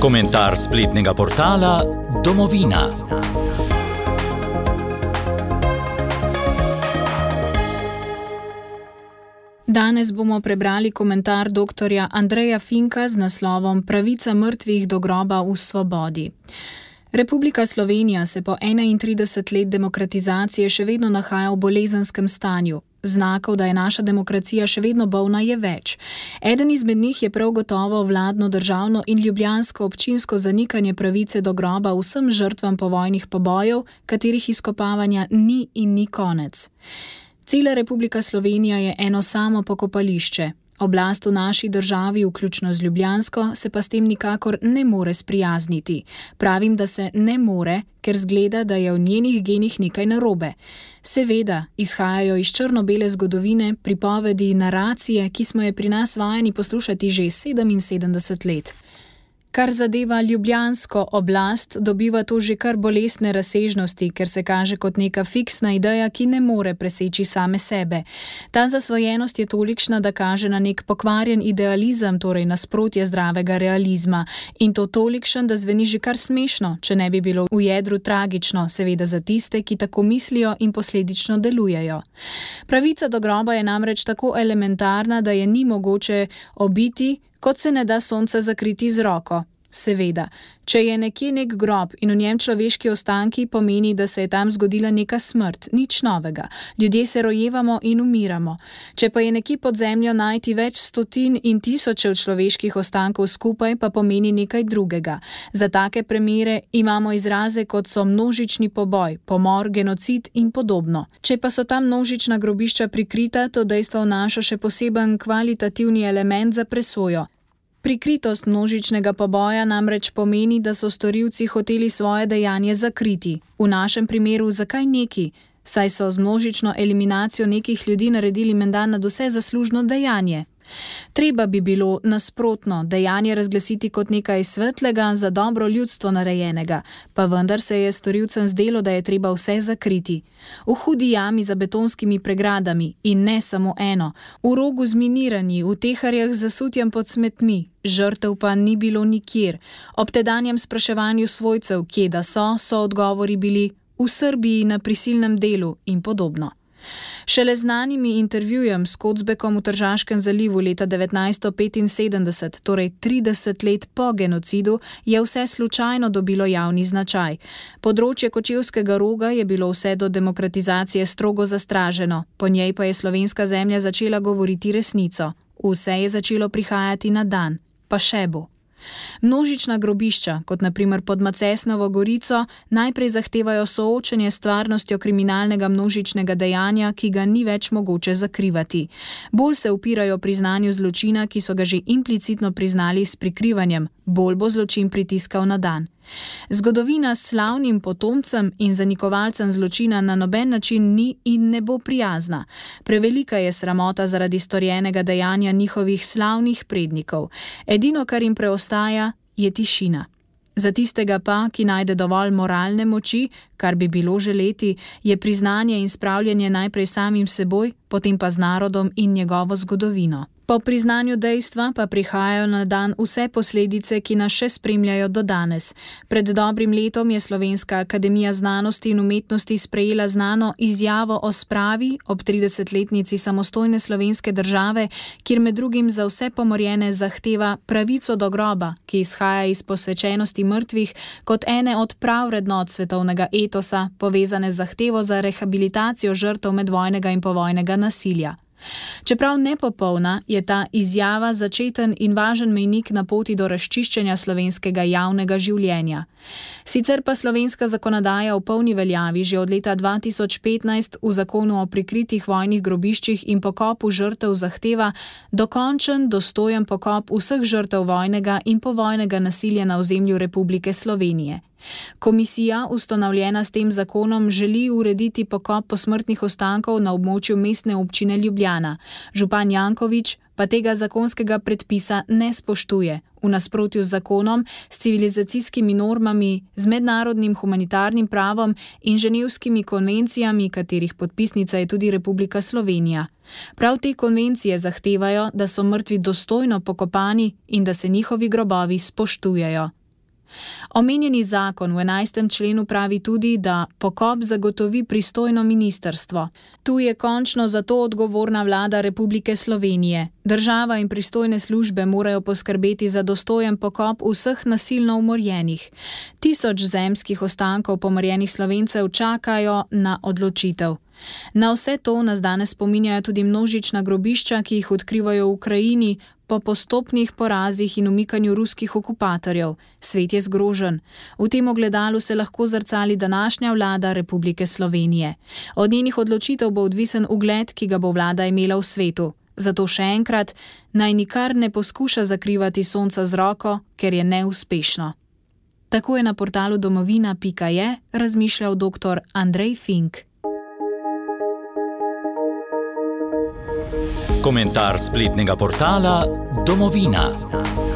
Komentar spletnega portala Domovina. Danes bomo prebrali komentar dr. Andreja Finka z naslovom Pravica mrtvih do groba v svobodi. Republika Slovenija se po 31 let demokratizacije še vedno nahaja v bolezenskem stanju. Znakov, da je naša demokracija še vedno bolna, je več. Eden izmed njih je prav gotovo vladno, državno in ljubljansko občinsko zanikanje pravice do groba vsem žrtvam povojnih pobojev, katerih izkopavanja ni in ni konec. Cela Republika Slovenija je eno samo pokopališče. Oblast v naši državi, vključno z Ljubljansko, se pa s tem nikakor ne more sprijazniti. Pravim, da se ne more, ker zgleda, da je v njenih genih nekaj narobe. Seveda, izhajajo iz črno-bele zgodovine pripovedi, naracije, ki smo je pri nas vajeni poslušati že 77 let. Kar zadeva ljubljansko oblast, dobiva to že kar bolestne razsežnosti, ker se kaže kot neka fiksna ideja, ki ne more preseči same sebe. Ta zasvojenost je tolikšna, da kaže na nek pokvarjen idealizem, torej nasprotje zdravega realizma. In to tolikšen, da zveni že kar smešno, če ne bi bilo v jedru tragično, seveda za tiste, ki tako mislijo in posledično delujejo. Pravica do groba je namreč tako elementarna, da je ni mogoče obiti kot se ne da sonce zakriti z roko. Seveda, če je nekje nek grob in v njem človeški ostanki, pomeni, da se je tam zgodila neka smrt, nič novega. Ljudje se rojevamo in umiramo. Če pa je nekje pod zemljo najti več stotin in tisočev človeških ostankov skupaj, pa pomeni nekaj drugega. Za take premere imamo izraze kot so množični poboj, pomor, genocid in podobno. Če pa so ta množična grobišča prikrita, to dejstvo vnaša še poseben kvalitativni element za presojo. Prikritost množičnega poboja namreč pomeni, da so storilci hoteli svoje dejanje zakriti. V našem primeru, zakaj neki? Saj so z množično eliminacijo nekih ljudi naredili menda na vse zaslužno dejanje. Treba bi bilo nasprotno dejanje razglasiti kot nekaj svetlega za dobro ljudstvo narejenega, pa vendar se je storilcem zdelo, da je treba vse zakriti. V hudi jami za betonskimi pregradami in ne samo eno, v rogu z miniranji, v teharjah zasutjem pod smetmi, žrtev pa ni bilo nikjer. Ob tedanjem spraševanju svojcev, kje da so, so odgovori bili v Srbiji na prisilnem delu in podobno. Šele znanimi intervjujem s Kocbekom v Tržaškem zalivu leta 1975, torej 30 let po genocidu, je vse slučajno dobilo javni značaj. Področje Kočevskega roga je bilo vse do demokratizacije strogo zastraženo, po njej pa je slovenska zemlja začela govoriti resnico. Vse je začelo prihajati na dan, pa še bo. Množična grobišča, kot naprimer pod Macesnovo gorico, najprej zahtevajo soočenje s stvarnostjo kriminalnega množičnega dejanja, ki ga ni več mogoče zakrivati. Bolj se upirajo priznanju zločina, ki so ga že implicitno priznali s prikrivanjem, bolj bo zločin pritiskal na dan. Zgodovina s slavnim potomcem in zanikovalcem zločina na noben način ni in ne bo prijazna. Prevelika je sramota zaradi storjenega dejanja njihovih slavnih prednikov. Edino, kar jim preostaja, je tišina. Za tistega pa, ki najde dovolj moralne moči, kar bi bilo želeti, je priznanje in spravljanje najprej samim seboj, potem pa z narodom in njegovo zgodovino. Po priznanju dejstva pa prihajajo na dan vse posledice, ki nas še spremljajo do danes. Pred dobrim letom je Slovenska akademija znanosti in umetnosti sprejela znano izjavo o spravi ob 30-letnici samostojne slovenske države, kjer med drugim za vse pomorjene zahteva pravico do groba, ki izhaja iz posvečenosti mrtvih kot ene od prav vrednot svetovnega etosa, povezane z zahtevo za rehabilitacijo žrtev medvojnega in povojnega nasilja. Čeprav nepopolna, je ta izjava začeten in važen mejnik na poti do razčiščenja slovenskega javnega življenja. Sicer pa slovenska zakonodaja v polni veljavi že od leta 2015 v zakonu o prikritih vojnih grobiščih in pokopu žrtev zahteva dokončen, dostojen pokop vseh žrtev vojnega in povojnega nasilja na ozemlju Republike Slovenije. Komisija, ustanovljena s tem zakonom, želi urediti pokop posmrtnih ostankov na območju mestne občine Ljubljana. Župan Jankovič pa tega zakonskega predpisa ne spoštuje, v nasprotju z zakonom, s civilizacijskimi normami, z mednarodnim humanitarnim pravom in ženevskimi konvencijami, katerih podpisnica je tudi Republika Slovenija. Prav te konvencije zahtevajo, da so mrtvi dostojno pokopani in da se njihovi grobovi spoštujejo. Omenjeni zakon v 11. členu pravi tudi, da pokop zagotovi pristojno ministerstvo. Tu je končno za to odgovorna vlada Republike Slovenije. Država in pristojne službe morajo poskrbeti za dostojen pokop vseh nasilno umorjenih. Tisoč zemskih ostankov pomorjenih slovencev čakajo na odločitev. Na vse to nas danes spominjajo tudi množična grobišča, ki jih odkrivajo v Ukrajini po postopnih porazih in umikanju ruskih okupatorjev. Svet je zgrožen. V tem ogledalu se lahko zrcali današnja vlada Republike Slovenije. Od njenih odločitev bo odvisen ugled, ki ga bo vlada imela v svetu. Zato še enkrat, naj nikar ne poskuša zakrivati sonca z roko, ker je neuspešno. Tako je na portalu domovina.je razmišljal dr. Andrej Fink. Komentar spletnega portala Domovina.